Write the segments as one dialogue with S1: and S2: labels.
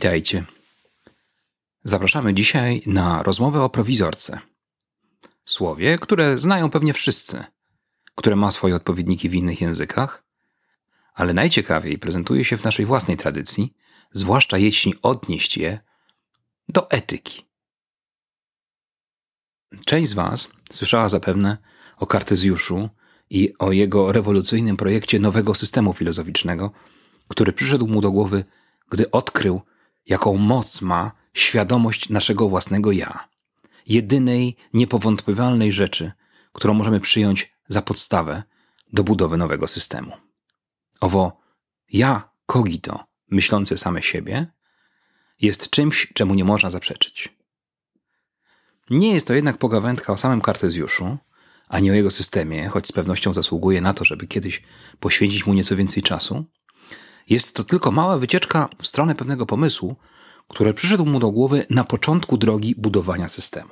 S1: Witajcie. Zapraszamy dzisiaj na rozmowę o prowizorce. Słowie, które znają pewnie wszyscy, które ma swoje odpowiedniki w innych językach, ale najciekawiej prezentuje się w naszej własnej tradycji, zwłaszcza jeśli odnieść je do etyki. Część z Was słyszała zapewne o Kartezjuszu i o jego rewolucyjnym projekcie nowego systemu filozoficznego, który przyszedł mu do głowy, gdy odkrył, jaką moc ma świadomość naszego własnego ja, jedynej niepowątpiewalnej rzeczy, którą możemy przyjąć za podstawę do budowy nowego systemu. Owo ja cogito, myślące same siebie, jest czymś, czemu nie można zaprzeczyć. Nie jest to jednak pogawędka o samym Kartezjuszu, ani o jego systemie, choć z pewnością zasługuje na to, żeby kiedyś poświęcić mu nieco więcej czasu. Jest to tylko mała wycieczka w stronę pewnego pomysłu, który przyszedł mu do głowy na początku drogi budowania systemu.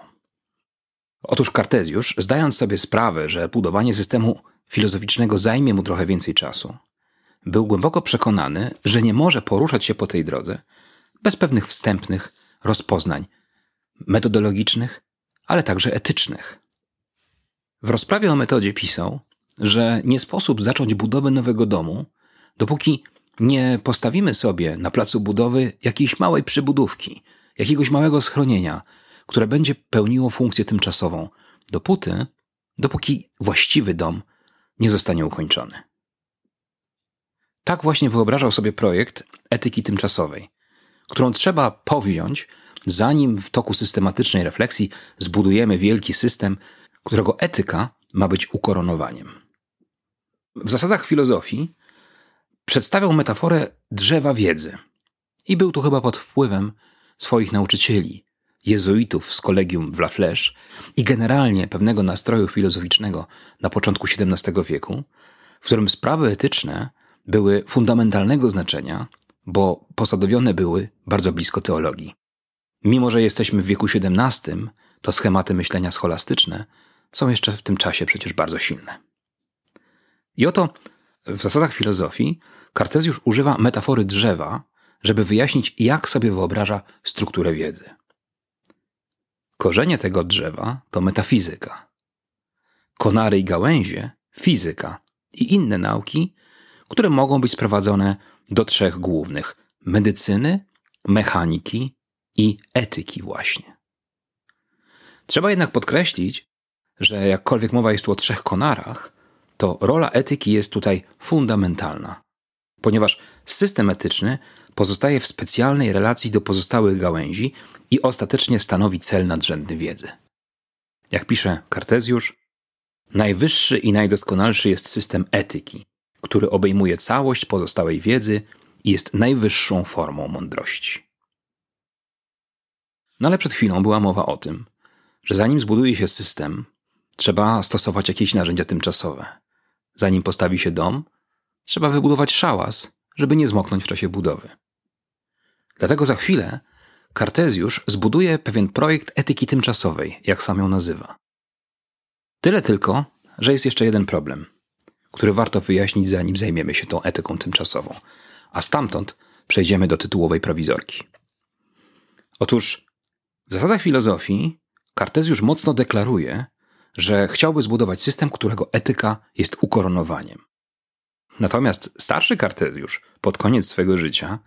S1: Otóż Kartezjusz, zdając sobie sprawę, że budowanie systemu filozoficznego zajmie mu trochę więcej czasu, był głęboko przekonany, że nie może poruszać się po tej drodze bez pewnych wstępnych rozpoznań metodologicznych, ale także etycznych. W rozprawie o metodzie pisał, że nie sposób zacząć budowy nowego domu, dopóki nie postawimy sobie na placu budowy jakiejś małej przybudówki, jakiegoś małego schronienia, które będzie pełniło funkcję tymczasową, dopóty, dopóki właściwy dom nie zostanie ukończony. Tak właśnie wyobrażał sobie projekt etyki tymczasowej, którą trzeba powziąć, zanim w toku systematycznej refleksji zbudujemy wielki system, którego etyka ma być ukoronowaniem. W zasadach filozofii przedstawiał metaforę drzewa wiedzy. I był tu chyba pod wpływem swoich nauczycieli, jezuitów z kolegium w La Flèche i generalnie pewnego nastroju filozoficznego na początku XVII wieku, w którym sprawy etyczne były fundamentalnego znaczenia, bo posadowione były bardzo blisko teologii. Mimo, że jesteśmy w wieku XVII, to schematy myślenia scholastyczne są jeszcze w tym czasie przecież bardzo silne. I oto w zasadach filozofii Kartezjusz używa metafory drzewa, żeby wyjaśnić, jak sobie wyobraża strukturę wiedzy. Korzenie tego drzewa to metafizyka. Konary i gałęzie fizyka i inne nauki, które mogą być sprowadzone do trzech głównych: medycyny, mechaniki i etyki, właśnie. Trzeba jednak podkreślić, że jakkolwiek mowa jest tu o trzech konarach, to rola etyki jest tutaj fundamentalna, ponieważ system etyczny pozostaje w specjalnej relacji do pozostałych gałęzi i ostatecznie stanowi cel nadrzędny wiedzy. Jak pisze Kartezjusz, najwyższy i najdoskonalszy jest system etyki, który obejmuje całość pozostałej wiedzy i jest najwyższą formą mądrości. No ale przed chwilą była mowa o tym, że zanim zbuduje się system, trzeba stosować jakieś narzędzia tymczasowe. Zanim postawi się dom, trzeba wybudować szałas, żeby nie zmoknąć w czasie budowy. Dlatego za chwilę Kartezjusz zbuduje pewien projekt etyki tymczasowej, jak sam ją nazywa. Tyle tylko, że jest jeszcze jeden problem, który warto wyjaśnić, zanim zajmiemy się tą etyką tymczasową, a stamtąd przejdziemy do tytułowej prowizorki. Otóż w zasadach filozofii Kartezjusz mocno deklaruje, że chciałby zbudować system, którego etyka jest ukoronowaniem. Natomiast starszy Kartezjusz pod koniec swego życia,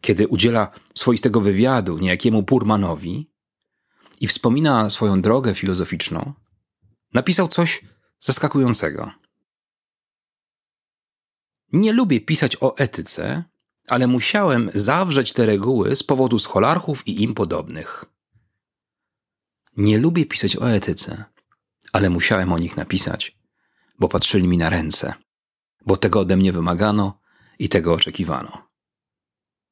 S1: kiedy udziela swoistego wywiadu niejakiemu Purmanowi i wspomina swoją drogę filozoficzną, napisał coś zaskakującego. Nie lubię pisać o etyce, ale musiałem zawrzeć te reguły z powodu scholarchów i im podobnych. Nie lubię pisać o etyce, ale musiałem o nich napisać, bo patrzyli mi na ręce, bo tego ode mnie wymagano i tego oczekiwano.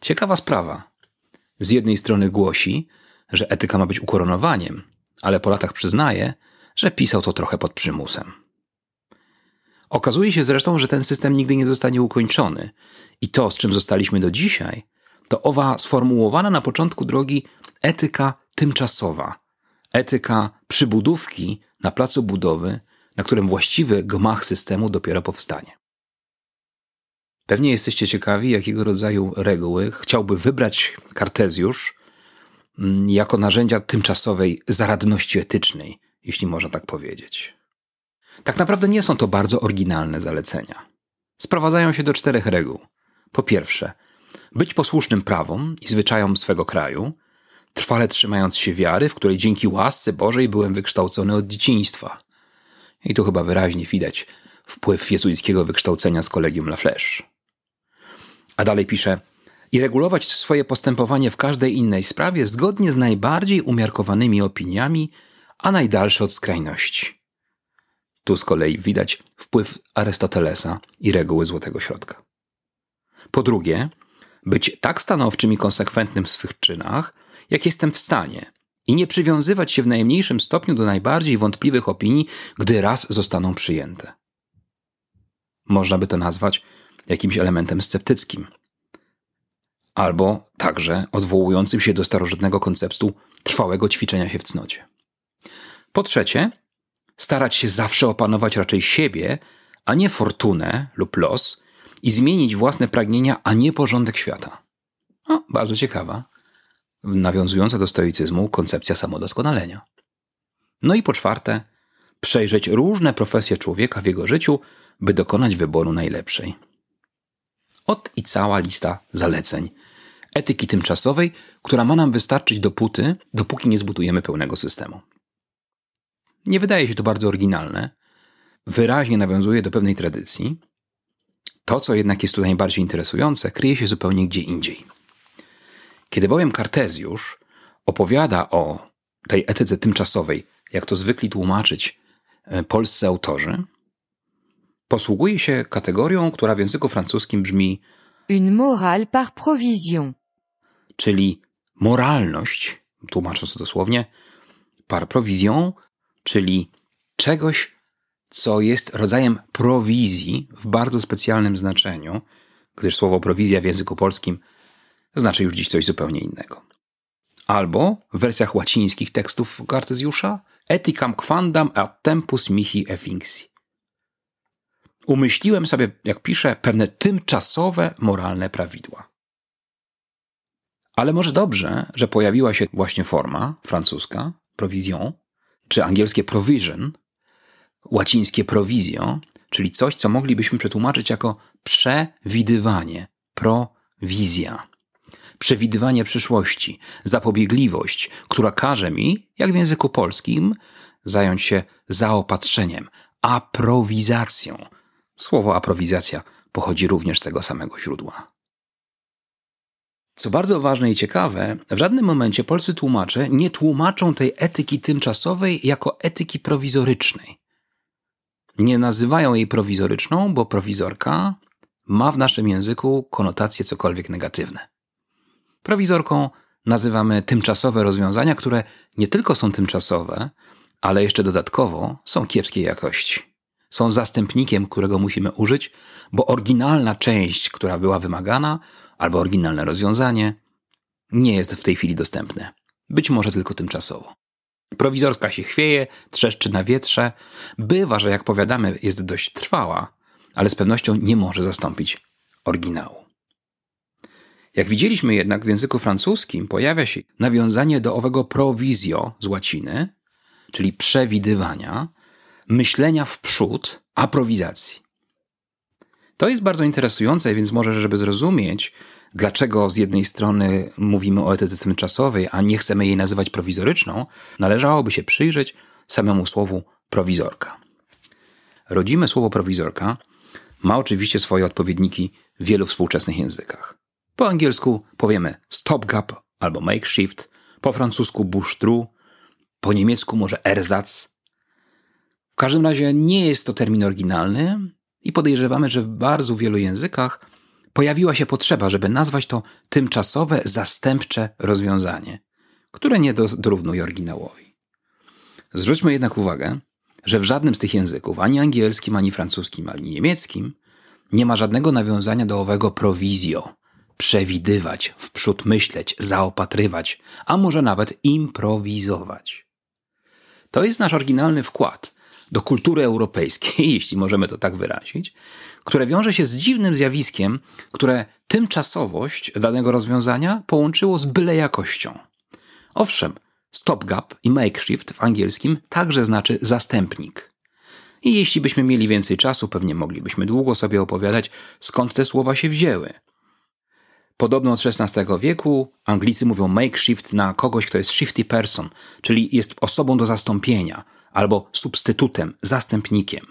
S1: Ciekawa sprawa. Z jednej strony głosi, że etyka ma być ukoronowaniem, ale po latach przyznaje, że pisał to trochę pod przymusem. Okazuje się zresztą, że ten system nigdy nie zostanie ukończony i to, z czym zostaliśmy do dzisiaj, to owa sformułowana na początku drogi etyka tymczasowa, etyka przybudówki na placu budowy, na którym właściwy gmach systemu dopiero powstanie. Pewnie jesteście ciekawi, jakiego rodzaju reguły chciałby wybrać Kartezjusz mm, jako narzędzia tymczasowej zaradności etycznej, jeśli można tak powiedzieć. Tak naprawdę nie są to bardzo oryginalne zalecenia. Sprowadzają się do czterech reguł. Po pierwsze, być posłusznym prawom i zwyczajom swego kraju, trwale trzymając się wiary, w której dzięki łasce Bożej byłem wykształcony od dzieciństwa. I tu chyba wyraźnie widać wpływ jezuickiego wykształcenia z kolegium La Flèche. A dalej pisze, i regulować swoje postępowanie w każdej innej sprawie zgodnie z najbardziej umiarkowanymi opiniami, a najdalsze od skrajności. Tu z kolei widać wpływ Arystotelesa i reguły złotego środka. Po drugie, być tak stanowczym i konsekwentnym w swych czynach, jak jestem w stanie, i nie przywiązywać się w najmniejszym stopniu do najbardziej wątpliwych opinii, gdy raz zostaną przyjęte. Można by to nazwać jakimś elementem sceptyckim. Albo także odwołującym się do starożytnego konceptu trwałego ćwiczenia się w cnocie. Po trzecie, starać się zawsze opanować raczej siebie, a nie fortunę lub los i zmienić własne pragnienia, a nie porządek świata. O, bardzo ciekawa, nawiązująca do stoicyzmu koncepcja samodoskonalenia. No i po czwarte, przejrzeć różne profesje człowieka w jego życiu, by dokonać wyboru najlepszej. Ot i cała lista zaleceń etyki tymczasowej, która ma nam wystarczyć dopóty, dopóki nie zbudujemy pełnego systemu. Nie wydaje się to bardzo oryginalne, wyraźnie nawiązuje do pewnej tradycji. To, co jednak jest tu najbardziej interesujące, kryje się zupełnie gdzie indziej. Kiedy bowiem Kartezjusz opowiada o tej etyce tymczasowej, jak to zwykli tłumaczyć e, polscy autorzy, posługuje się kategorią, która w języku francuskim brzmi
S2: une morale par provision,
S1: czyli moralność, tłumacząc to dosłownie, par provision, czyli czegoś, co jest rodzajem prowizji w bardzo specjalnym znaczeniu, gdyż słowo prowizja w języku polskim znaczy już dziś coś zupełnie innego. Albo w wersjach łacińskich tekstów Kartezjusza eticam quandam a tempus mihi effinxi. Umyśliłem sobie, jak piszę, pewne tymczasowe moralne prawidła. Ale może dobrze, że pojawiła się właśnie forma francuska, provision, czy angielskie provision, łacińskie provisio, czyli coś, co moglibyśmy przetłumaczyć jako przewidywanie, prowizja. Przewidywanie przyszłości, zapobiegliwość, która każe mi, jak w języku polskim, zająć się zaopatrzeniem, aprowizacją. Słowo aprowizacja pochodzi również z tego samego źródła. Co bardzo ważne i ciekawe, w żadnym momencie polscy tłumacze nie tłumaczą tej etyki tymczasowej jako etyki prowizorycznej. Nie nazywają jej prowizoryczną, bo prowizorka ma w naszym języku konotacje cokolwiek negatywne. Prowizorką nazywamy tymczasowe rozwiązania, które nie tylko są tymczasowe, ale jeszcze dodatkowo są kiepskiej jakości. Są zastępnikiem, którego musimy użyć, bo oryginalna część, która była wymagana, albo oryginalne rozwiązanie nie jest w tej chwili dostępne. Być może tylko tymczasowo. Prowizorska się chwieje, trzeszczy na wietrze. Bywa, że jak powiadamy, jest dość trwała, ale z pewnością nie może zastąpić oryginału. Jak widzieliśmy jednak w języku francuskim pojawia się nawiązanie do owego prowizjo z łaciny, czyli przewidywania, myślenia w przód, aprowizacji. To jest bardzo interesujące, więc może, żeby zrozumieć, dlaczego z jednej strony mówimy o etyce tymczasowej, a nie chcemy jej nazywać prowizoryczną, należałoby się przyjrzeć samemu słowu prowizorka. Rodzime słowo prowizorka ma oczywiście swoje odpowiedniki w wielu współczesnych językach. Po angielsku powiemy stopgap albo makeshift, po francusku bouche po niemiecku może ersatz. Każdym razie nie jest to termin oryginalny, i podejrzewamy, że w bardzo wielu językach pojawiła się potrzeba, żeby nazwać to tymczasowe, zastępcze rozwiązanie, które nie dorównuje oryginałowi. Zwróćmy jednak uwagę, że w żadnym z tych języków, ani angielskim, ani francuskim, ani niemieckim, nie ma żadnego nawiązania do owego prowizjo, przewidywać, wprzód myśleć, zaopatrywać, a może nawet improwizować. To jest nasz oryginalny wkład, do kultury europejskiej, jeśli możemy to tak wyrazić, które wiąże się z dziwnym zjawiskiem, które tymczasowość danego rozwiązania połączyło z byle jakością. Owszem, stopgap i makeshift w angielskim także znaczy zastępnik. I jeśli byśmy mieli więcej czasu, pewnie moglibyśmy długo sobie opowiadać, skąd te słowa się wzięły. Podobno od XVI wieku Anglicy mówią makeshift na kogoś, kto jest shifty person, czyli jest osobą do zastąpienia, albo substytutem, zastępnikiem.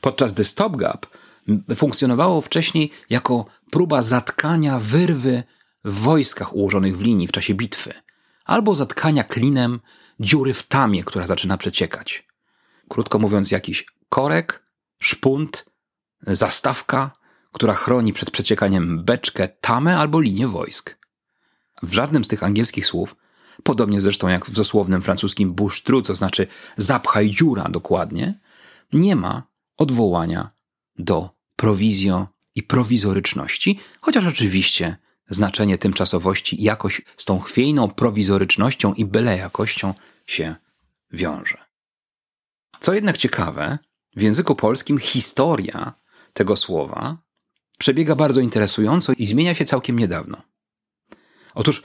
S1: Podczas gdy stopgap funkcjonowało wcześniej jako próba zatkania wyrwy w wojskach ułożonych w linii w czasie bitwy, albo zatkania klinem dziury w tamie, która zaczyna przeciekać. Krótko mówiąc, jakiś korek, szpunt, zastawka, która chroni przed przeciekaniem beczkę, tamę albo linię wojsk. W żadnym z tych angielskich słów, podobnie zresztą jak w dosłownym francuskim bouche co znaczy zapchaj dziura dokładnie, nie ma odwołania do prowizjo i prowizoryczności, chociaż oczywiście znaczenie tymczasowości jakoś z tą chwiejną prowizorycznością i byle jakością się wiąże. Co jednak ciekawe, w języku polskim historia tego słowa przebiega bardzo interesująco i zmienia się całkiem niedawno. Otóż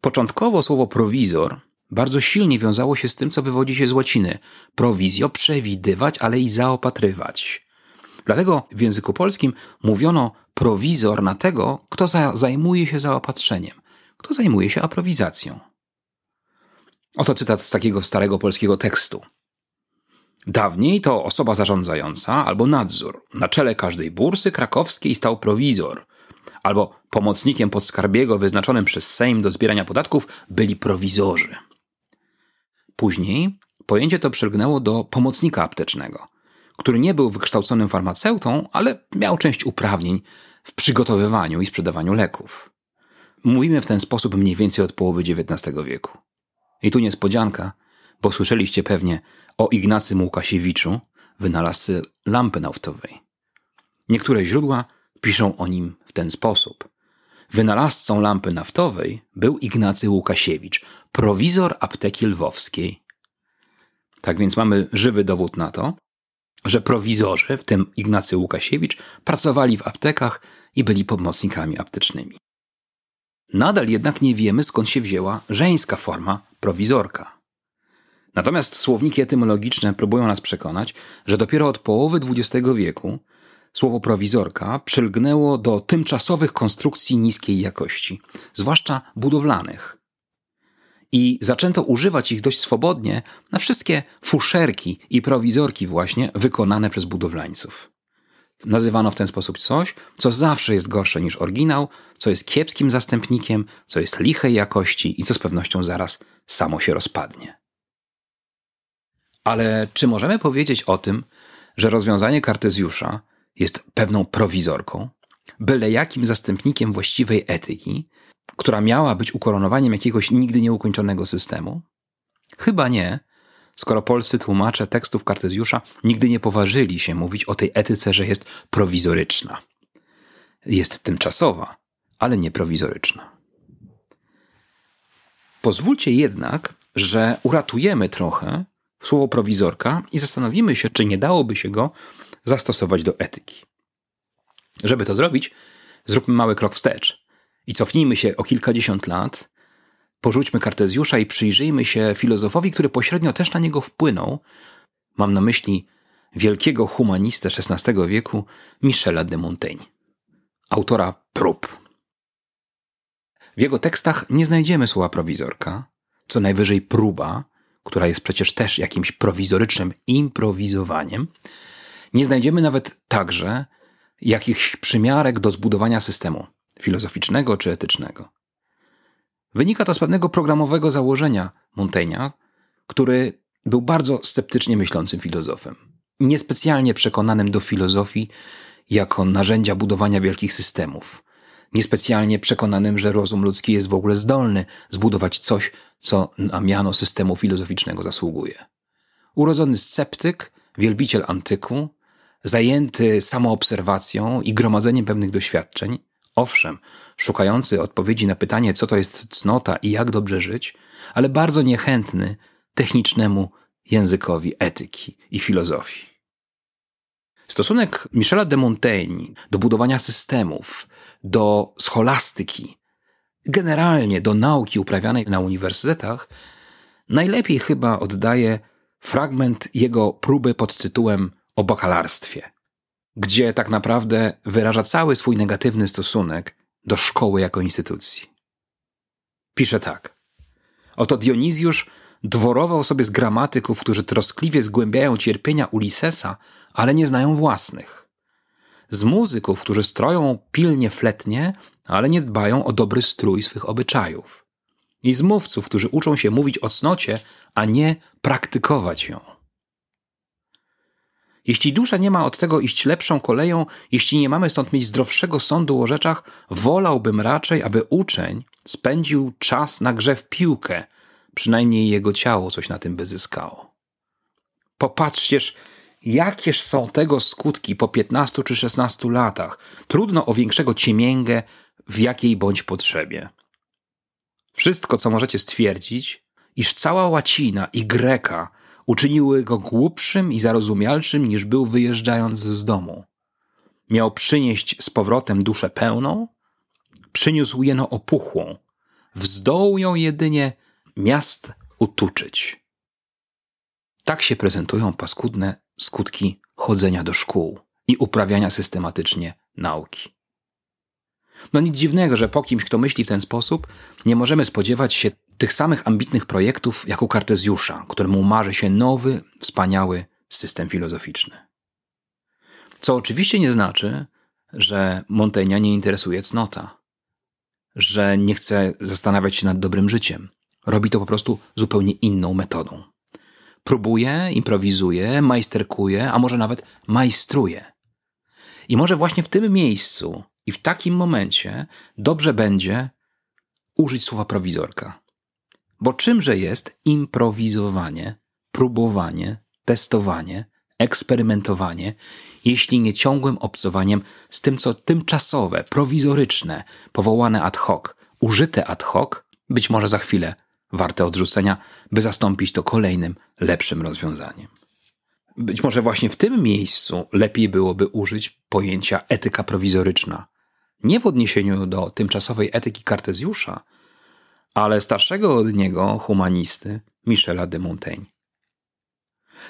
S1: początkowo słowo prowizor bardzo silnie wiązało się z tym, co wywodzi się z łaciny. Prowizjo przewidywać, ale i zaopatrywać. Dlatego w języku polskim mówiono prowizor na tego, kto za, zajmuje się zaopatrzeniem, kto zajmuje się aprowizacją. Oto cytat z takiego starego polskiego tekstu. Dawniej to osoba zarządzająca albo nadzór. Na czele każdej bursy krakowskiej stał prowizor. Albo pomocnikiem podskarbiego wyznaczonym przez Sejm do zbierania podatków byli prowizorzy. Później pojęcie to przylgnęło do pomocnika aptecznego, który nie był wykształconym farmaceutą, ale miał część uprawnień w przygotowywaniu i sprzedawaniu leków. Mówimy w ten sposób mniej więcej od połowy XIX wieku. I tu niespodzianka, bo słyszeliście pewnie o Ignacym Łukasiewiczu, wynalazcy lampy naftowej. Niektóre źródła piszą o nim w ten sposób. Wynalazcą lampy naftowej był Ignacy Łukasiewicz, prowizor apteki lwowskiej. Tak więc mamy żywy dowód na to, że prowizorzy, w tym Ignacy Łukasiewicz, pracowali w aptekach i byli pomocnikami aptecznymi. Nadal jednak nie wiemy, skąd się wzięła żeńska forma prowizorka. Natomiast słowniki etymologiczne próbują nas przekonać, że dopiero od połowy XX wieku słowo prowizorka przylgnęło do tymczasowych konstrukcji niskiej jakości, zwłaszcza budowlanych. I zaczęto używać ich dość swobodnie na wszystkie fuszerki i prowizorki właśnie wykonane przez budowlańców. Nazywano w ten sposób coś, co zawsze jest gorsze niż oryginał, co jest kiepskim zastępnikiem, co jest lichej jakości i co z pewnością zaraz samo się rozpadnie. Ale czy możemy powiedzieć o tym, że rozwiązanie Kartezjusza jest pewną prowizorką, byle jakim zastępnikiem właściwej etyki, która miała być ukoronowaniem jakiegoś nigdy nieukończonego systemu? Chyba nie, skoro polscy tłumacze tekstów Kartezjusza nigdy nie poważyli się mówić o tej etyce, że jest prowizoryczna. Jest tymczasowa, ale nie prowizoryczna. Pozwólcie jednak, że uratujemy trochę słowo prowizorka i zastanowimy się, czy nie dałoby się go zastosować do etyki. Żeby to zrobić, zróbmy mały krok wstecz i cofnijmy się o kilkadziesiąt lat, porzućmy Kartezjusza i przyjrzyjmy się filozofowi, który pośrednio też na niego wpłynął. Mam na myśli wielkiego humanistę XVI wieku Michela de Montaigne, autora prób. W jego tekstach nie znajdziemy słowa prowizorka, co najwyżej próba, która jest przecież też jakimś prowizorycznym improwizowaniem, nie znajdziemy nawet także jakichś przymiarek do zbudowania systemu filozoficznego czy etycznego. Wynika to z pewnego programowego założenia Montaigne'a, który był bardzo sceptycznie myślącym filozofem. Niespecjalnie przekonanym do filozofii jako narzędzia budowania wielkich systemów. Niespecjalnie przekonanym, że rozum ludzki jest w ogóle zdolny zbudować coś, co na miano systemu filozoficznego zasługuje. Urodzony sceptyk, wielbiciel antyku, zajęty samoobserwacją i gromadzeniem pewnych doświadczeń, owszem, szukający odpowiedzi na pytanie, co to jest cnota i jak dobrze żyć, ale bardzo niechętny technicznemu językowi etyki i filozofii. Stosunek Michela de Montaigne do budowania systemów, do scholastyki, generalnie do nauki uprawianej na uniwersytetach, najlepiej chyba oddaje fragment jego próby pod tytułem o bakalarstwie, gdzie tak naprawdę wyraża cały swój negatywny stosunek do szkoły jako instytucji. Pisze tak. Oto Dionizjusz dworował sobie z gramatyków, którzy troskliwie zgłębiają cierpienia Ulisesa, ale nie znają własnych. Z muzyków, którzy stroją pilnie fletnie, ale nie dbają o dobry strój swych obyczajów. I z mówców, którzy uczą się mówić o cnocie, a nie praktykować ją. Jeśli dusza nie ma od tego iść lepszą koleją, jeśli nie mamy stąd mieć zdrowszego sądu o rzeczach, wolałbym raczej, aby uczeń spędził czas na grze w piłkę, przynajmniej jego ciało coś na tym by zyskało. Popatrzcież, jakież są tego skutki po 15 czy 16 latach. Trudno o większego ciemięgę w jakiej bądź potrzebie. Wszystko, co możecie stwierdzić, iż cała łacina i greka uczyniły go głupszym i zarozumialszym niż był wyjeżdżając z domu. Miał przynieść z powrotem duszę pełną, przyniósł jeno opuchłą, wzdoł ją jedynie miast utuczyć. Tak się prezentują paskudne skutki chodzenia do szkół i uprawiania systematycznie nauki. No nic dziwnego, że po kimś, kto myśli w ten sposób, nie możemy spodziewać się tych samych ambitnych projektów jak u Kartezjusza, któremu marzy się nowy, wspaniały system filozoficzny. Co oczywiście nie znaczy, że Montaigne nie interesuje cnota, że nie chce zastanawiać się nad dobrym życiem. Robi to po prostu zupełnie inną metodą. Próbuje, improwizuje, majsterkuje, a może nawet majstruje. I może właśnie w tym miejscu i w takim momencie dobrze będzie użyć słowa prowizorka. Bo czymże jest improwizowanie, próbowanie, testowanie, eksperymentowanie, jeśli nie ciągłym obcowaniem z tym, co tymczasowe, prowizoryczne, powołane ad hoc, użyte ad hoc, być może za chwilę warte odrzucenia, by zastąpić to kolejnym, lepszym rozwiązaniem. Być może właśnie w tym miejscu lepiej byłoby użyć pojęcia etyka prowizoryczna. Nie w odniesieniu do tymczasowej etyki Kartezjusza, ale starszego od niego humanisty Michela de Montaigne.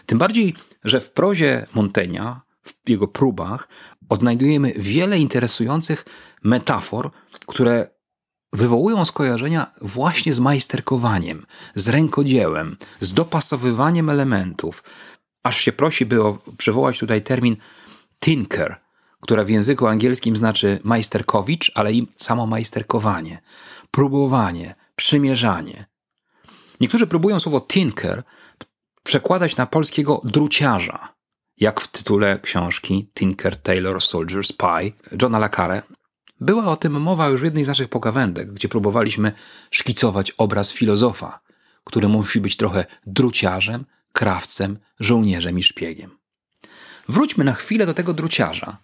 S1: Tym bardziej, że w prozie Montaigne'a, w jego próbach, odnajdujemy wiele interesujących metafor, które wywołują skojarzenia właśnie z majsterkowaniem, z rękodziełem, z dopasowywaniem elementów. Aż się prosi, by przywołać tutaj termin tinker, która w języku angielskim znaczy majsterkowicz, ale i samo majsterkowanie, próbowanie, przymierzanie. Niektórzy próbują słowo tinker przekładać na polskiego druciarza, jak w tytule książki Tinker Taylor Soldier Spy Johna Lakare. Była o tym mowa już w jednej z naszych pogawędek, gdzie próbowaliśmy szkicować obraz filozofa, który musi być trochę druciarzem, krawcem, żołnierzem i szpiegiem. Wróćmy na chwilę do tego druciarza.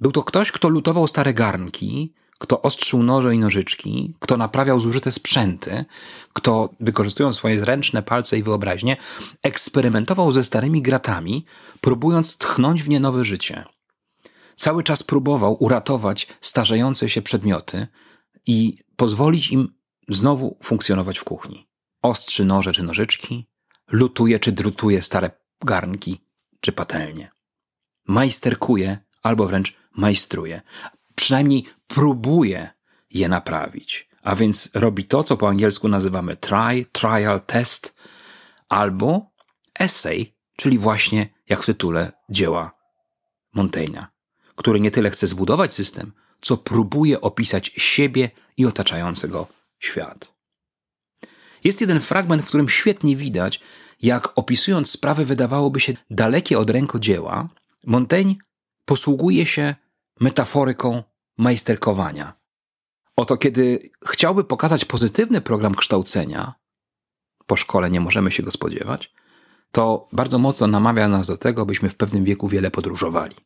S1: Był to ktoś, kto lutował stare garnki, kto ostrzył noże i nożyczki, kto naprawiał zużyte sprzęty, kto, wykorzystując swoje zręczne palce i wyobraźnię, eksperymentował ze starymi gratami, próbując tchnąć w nie nowe życie. Cały czas próbował uratować starzejące się przedmioty i pozwolić im znowu funkcjonować w kuchni. Ostrzy noże czy nożyczki, lutuje czy drutuje stare garnki czy patelnie. Majsterkuje albo wręcz majstruje, przynajmniej próbuje je naprawić. A więc robi to, co po angielsku nazywamy try, trial, test, albo essay, czyli właśnie jak w tytule dzieła Montaigne'a, który nie tyle chce zbudować system, co próbuje opisać siebie i otaczającego świat. Jest jeden fragment, w którym świetnie widać, jak opisując sprawy wydawałoby się dalekie od rękodzieła, Montaigne posługuje się metaforyką majsterkowania. Oto kiedy chciałby pokazać pozytywny program kształcenia, po szkole nie możemy się go spodziewać, to bardzo mocno namawia nas do tego, byśmy w pewnym wieku wiele podróżowali.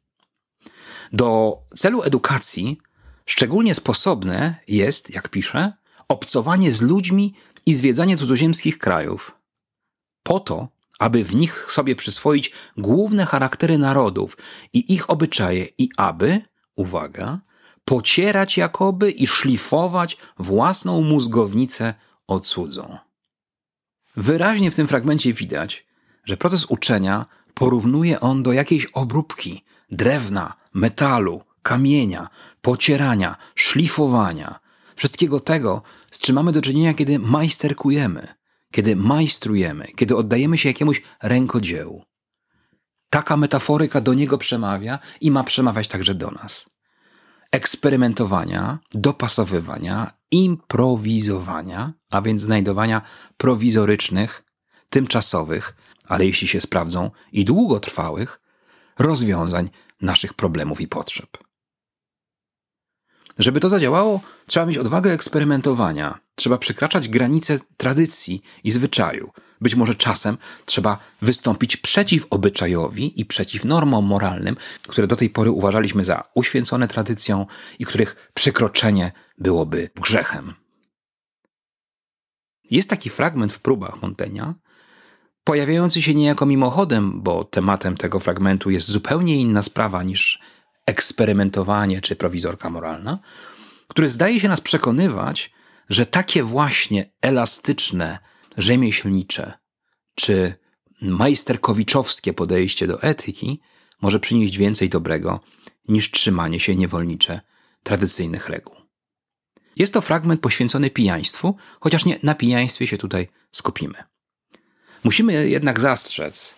S1: Do celu edukacji szczególnie sposobne jest, jak pisze, obcowanie z ludźmi i zwiedzanie cudzoziemskich krajów. po to, aby w nich sobie przyswoić główne charaktery narodów i ich obyczaje i aby, uwaga, pocierać jakoby i szlifować własną mózgownicę o cudzą. Wyraźnie w tym fragmencie widać, że proces uczenia porównuje on do jakiejś obróbki drewna, metalu, kamienia, pocierania, szlifowania, wszystkiego tego, z czym mamy do czynienia, kiedy majsterkujemy, kiedy majstrujemy, kiedy oddajemy się jakiemuś rękodziełu. Taka metaforyka do niego przemawia i ma przemawiać także do nas. Eksperymentowania, dopasowywania, improwizowania, a więc znajdowania prowizorycznych, tymczasowych, ale jeśli się sprawdzą i długotrwałych, rozwiązań naszych problemów i potrzeb. Żeby to zadziałało, trzeba mieć odwagę eksperymentowania, trzeba przekraczać granice tradycji i zwyczaju. Być może czasem trzeba wystąpić przeciw obyczajowi i przeciw normom moralnym, które do tej pory uważaliśmy za uświęcone tradycją i których przekroczenie byłoby grzechem. Jest taki fragment w próbach Montaignea, pojawiający się niejako mimochodem, bo tematem tego fragmentu jest zupełnie inna sprawa niż eksperymentowanie czy prowizorka moralna, który zdaje się nas przekonywać, że takie właśnie elastyczne, rzemieślnicze czy majsterkowiczowskie podejście do etyki może przynieść więcej dobrego niż trzymanie się niewolnicze tradycyjnych reguł. Jest to fragment poświęcony pijaństwu, chociaż nie na pijaństwie się tutaj skupimy. Musimy jednak zastrzec,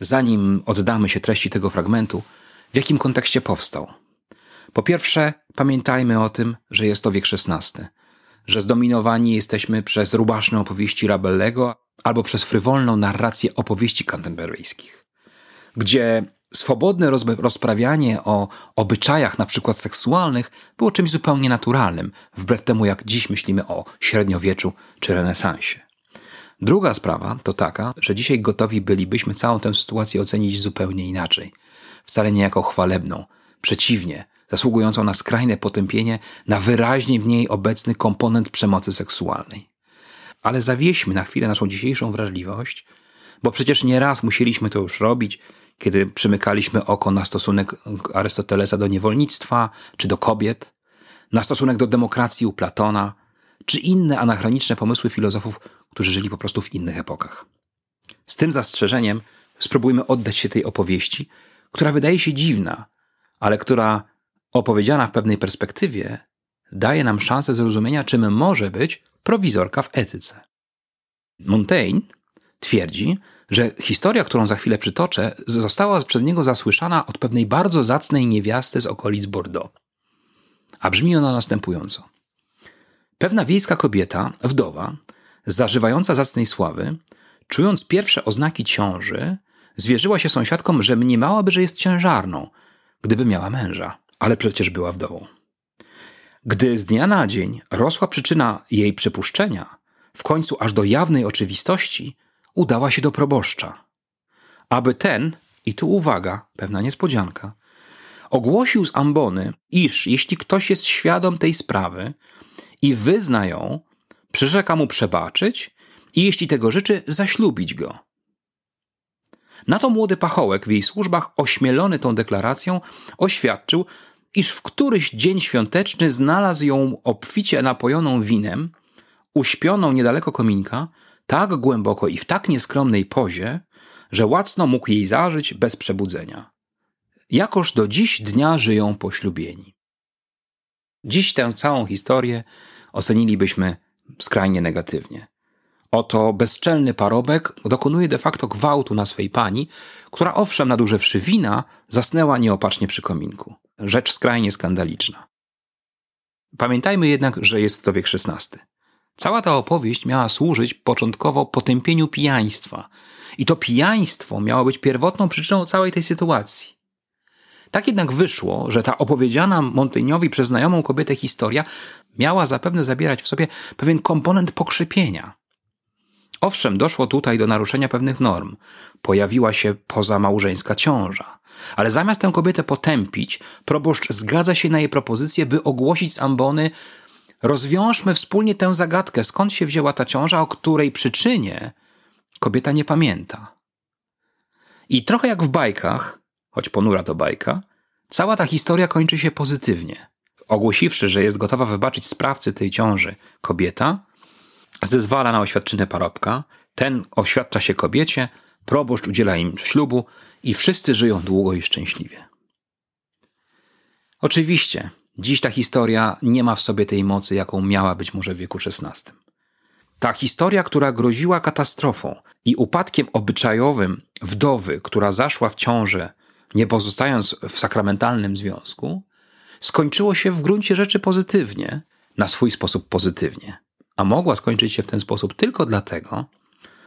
S1: zanim oddamy się treści tego fragmentu, w jakim kontekście powstał. Po pierwsze, pamiętajmy o tym, że jest to wiek XVI, że zdominowani jesteśmy przez rubaszne opowieści Rabellego albo przez frywolną narrację opowieści kanterburyjskich, gdzie swobodne rozprawianie o obyczajach, na przykład seksualnych, było czymś zupełnie naturalnym, wbrew temu jak dziś myślimy o średniowieczu czy renesansie. Druga sprawa to taka, że dzisiaj gotowi bylibyśmy całą tę sytuację ocenić zupełnie inaczej. Wcale nie jako chwalebną, przeciwnie, zasługującą na skrajne potępienie, na wyraźnie w niej obecny komponent przemocy seksualnej. Ale zawieśmy na chwilę naszą dzisiejszą wrażliwość, bo przecież nieraz musieliśmy to już robić, kiedy przymykaliśmy oko na stosunek Arystotelesa do niewolnictwa czy do kobiet, na stosunek do demokracji u Platona, czy inne anachroniczne pomysły filozofów, którzy żyli po prostu w innych epokach. Z tym zastrzeżeniem spróbujmy oddać się tej opowieści, która wydaje się dziwna, ale która opowiedziana w pewnej perspektywie daje nam szansę zrozumienia, czym może być prowizorka w etyce. Montaigne twierdzi, że historia, którą za chwilę przytoczę, została przez niego zasłyszana od pewnej bardzo zacnej niewiasty z okolic Bordeaux. A brzmi ona następująco. Pewna wiejska kobieta, wdowa, zażywająca zacnej sławy, czując pierwsze oznaki ciąży, zwierzyła się sąsiadkom, że mniemałaby, że jest ciężarną, gdyby miała męża, ale przecież była wdową. Gdy z dnia na dzień rosła przyczyna jej przypuszczenia, w końcu aż do jawnej oczywistości, udała się do proboszcza, aby ten, i tu uwaga, pewna niespodzianka, ogłosił z ambony, iż jeśli ktoś jest świadom tej sprawy i wyzna ją, przyrzeka mu przebaczyć i jeśli tego życzy, zaślubić go. Na to młody pachołek w jej służbach, ośmielony tą deklaracją, oświadczył, iż w któryś dzień świąteczny znalazł ją obficie napojoną winem, uśpioną niedaleko kominka, tak głęboko i w tak nieskromnej pozie, że łacno mógł jej zażyć bez przebudzenia. Jakoż do dziś dnia żyją poślubieni. Dziś tę całą historię ocenilibyśmy skrajnie negatywnie. Oto bezczelny parobek dokonuje de facto gwałtu na swej pani, która owszem nadużywszy wina, zasnęła nieopatrznie przy kominku. Rzecz skrajnie skandaliczna. Pamiętajmy jednak, że jest to wiek XVI. Cała ta opowieść miała służyć początkowo potępieniu pijaństwa. I to pijaństwo miało być pierwotną przyczyną całej tej sytuacji. Tak jednak wyszło, że ta opowiedziana Montaigne'owi przez znajomą kobietę historia miała zapewne zabierać w sobie pewien komponent pokrzepienia. Owszem, doszło tutaj do naruszenia pewnych norm. Pojawiła się pozamałżeńska ciąża. Ale zamiast tę kobietę potępić, proboszcz zgadza się na jej propozycję, by ogłosić z ambony Rozwiążmy wspólnie tę zagadkę, skąd się wzięła ta ciąża, o której przyczynie kobieta nie pamięta. I trochę jak w bajkach, choć ponura to bajka, cała ta historia kończy się pozytywnie. Ogłosiwszy, że jest gotowa wybaczyć sprawcy tej ciąży, kobieta zezwala na oświadczynę parobka, ten oświadcza się kobiecie, proboszcz udziela im ślubu i wszyscy żyją długo i szczęśliwie. Oczywiście, dziś ta historia nie ma w sobie tej mocy, jaką miała być może w wieku XVI. Ta historia, która groziła katastrofą i upadkiem obyczajowym wdowy, która zaszła w ciążę, nie pozostając w sakramentalnym związku, skończyło się w gruncie rzeczy pozytywnie, na swój sposób pozytywnie. A mogła skończyć się w ten sposób tylko dlatego,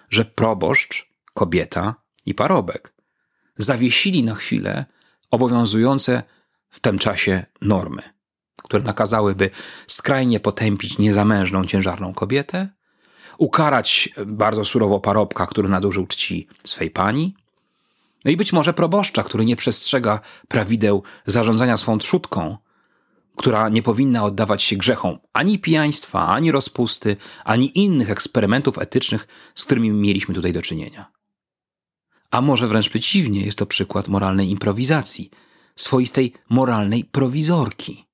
S1: że proboszcz, kobieta i parobek zawiesili na chwilę obowiązujące w tym czasie normy, które nakazałyby skrajnie potępić niezamężną, ciężarną kobietę, ukarać bardzo surowo parobka, który nadużył czci swej pani, no i być może proboszcza, który nie przestrzega prawideł zarządzania swą trzutką, która nie powinna oddawać się grzechom ani pijaństwa, ani rozpusty, ani innych eksperymentów etycznych, z którymi mieliśmy tutaj do czynienia. A może wręcz przeciwnie, jest to przykład moralnej improwizacji, swoistej moralnej prowizorki.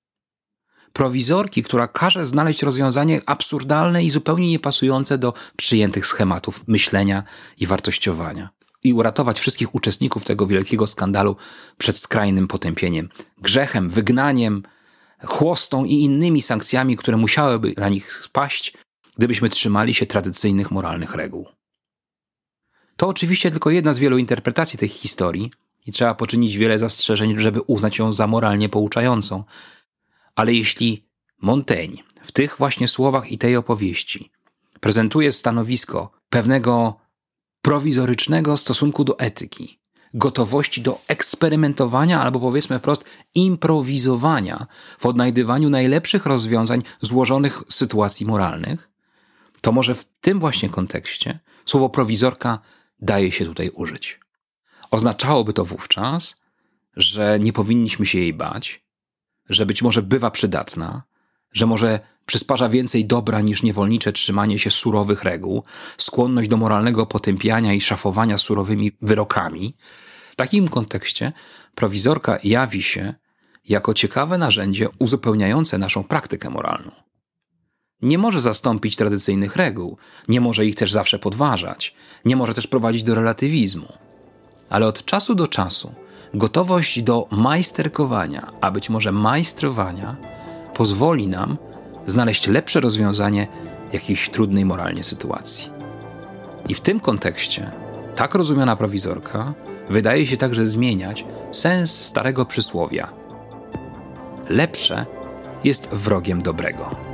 S1: Prowizorki, która każe znaleźć rozwiązanie absurdalne i zupełnie niepasujące do przyjętych schematów myślenia i wartościowania. I uratować wszystkich uczestników tego wielkiego skandalu przed skrajnym potępieniem, grzechem, wygnaniem, chłostą i innymi sankcjami, które musiałyby na nich spaść, gdybyśmy trzymali się tradycyjnych moralnych reguł. To oczywiście tylko jedna z wielu interpretacji tej historii i trzeba poczynić wiele zastrzeżeń, żeby uznać ją za moralnie pouczającą. Ale jeśli Montaigne w tych właśnie słowach i tej opowieści prezentuje stanowisko pewnego prowizorycznego stosunku do etyki, gotowości do eksperymentowania albo powiedzmy wprost improwizowania w odnajdywaniu najlepszych rozwiązań złożonych sytuacji moralnych, to może w tym właśnie kontekście słowo prowizorka daje się tutaj użyć. Oznaczałoby to wówczas, że nie powinniśmy się jej bać, że być może bywa przydatna, że może przysparza więcej dobra niż niewolnicze trzymanie się surowych reguł, skłonność do moralnego potępiania i szafowania surowymi wyrokami. W takim kontekście prowizorka jawi się jako ciekawe narzędzie uzupełniające naszą praktykę moralną. Nie może zastąpić tradycyjnych reguł, nie może ich też zawsze podważać, nie może też prowadzić do relatywizmu. Ale od czasu do czasu gotowość do majsterkowania, a być może majstrowania, pozwoli nam znaleźć lepsze rozwiązanie jakiejś trudnej moralnie sytuacji. I w tym kontekście tak rozumiana prowizorka wydaje się także zmieniać sens starego przysłowia: lepsze jest wrogiem dobrego.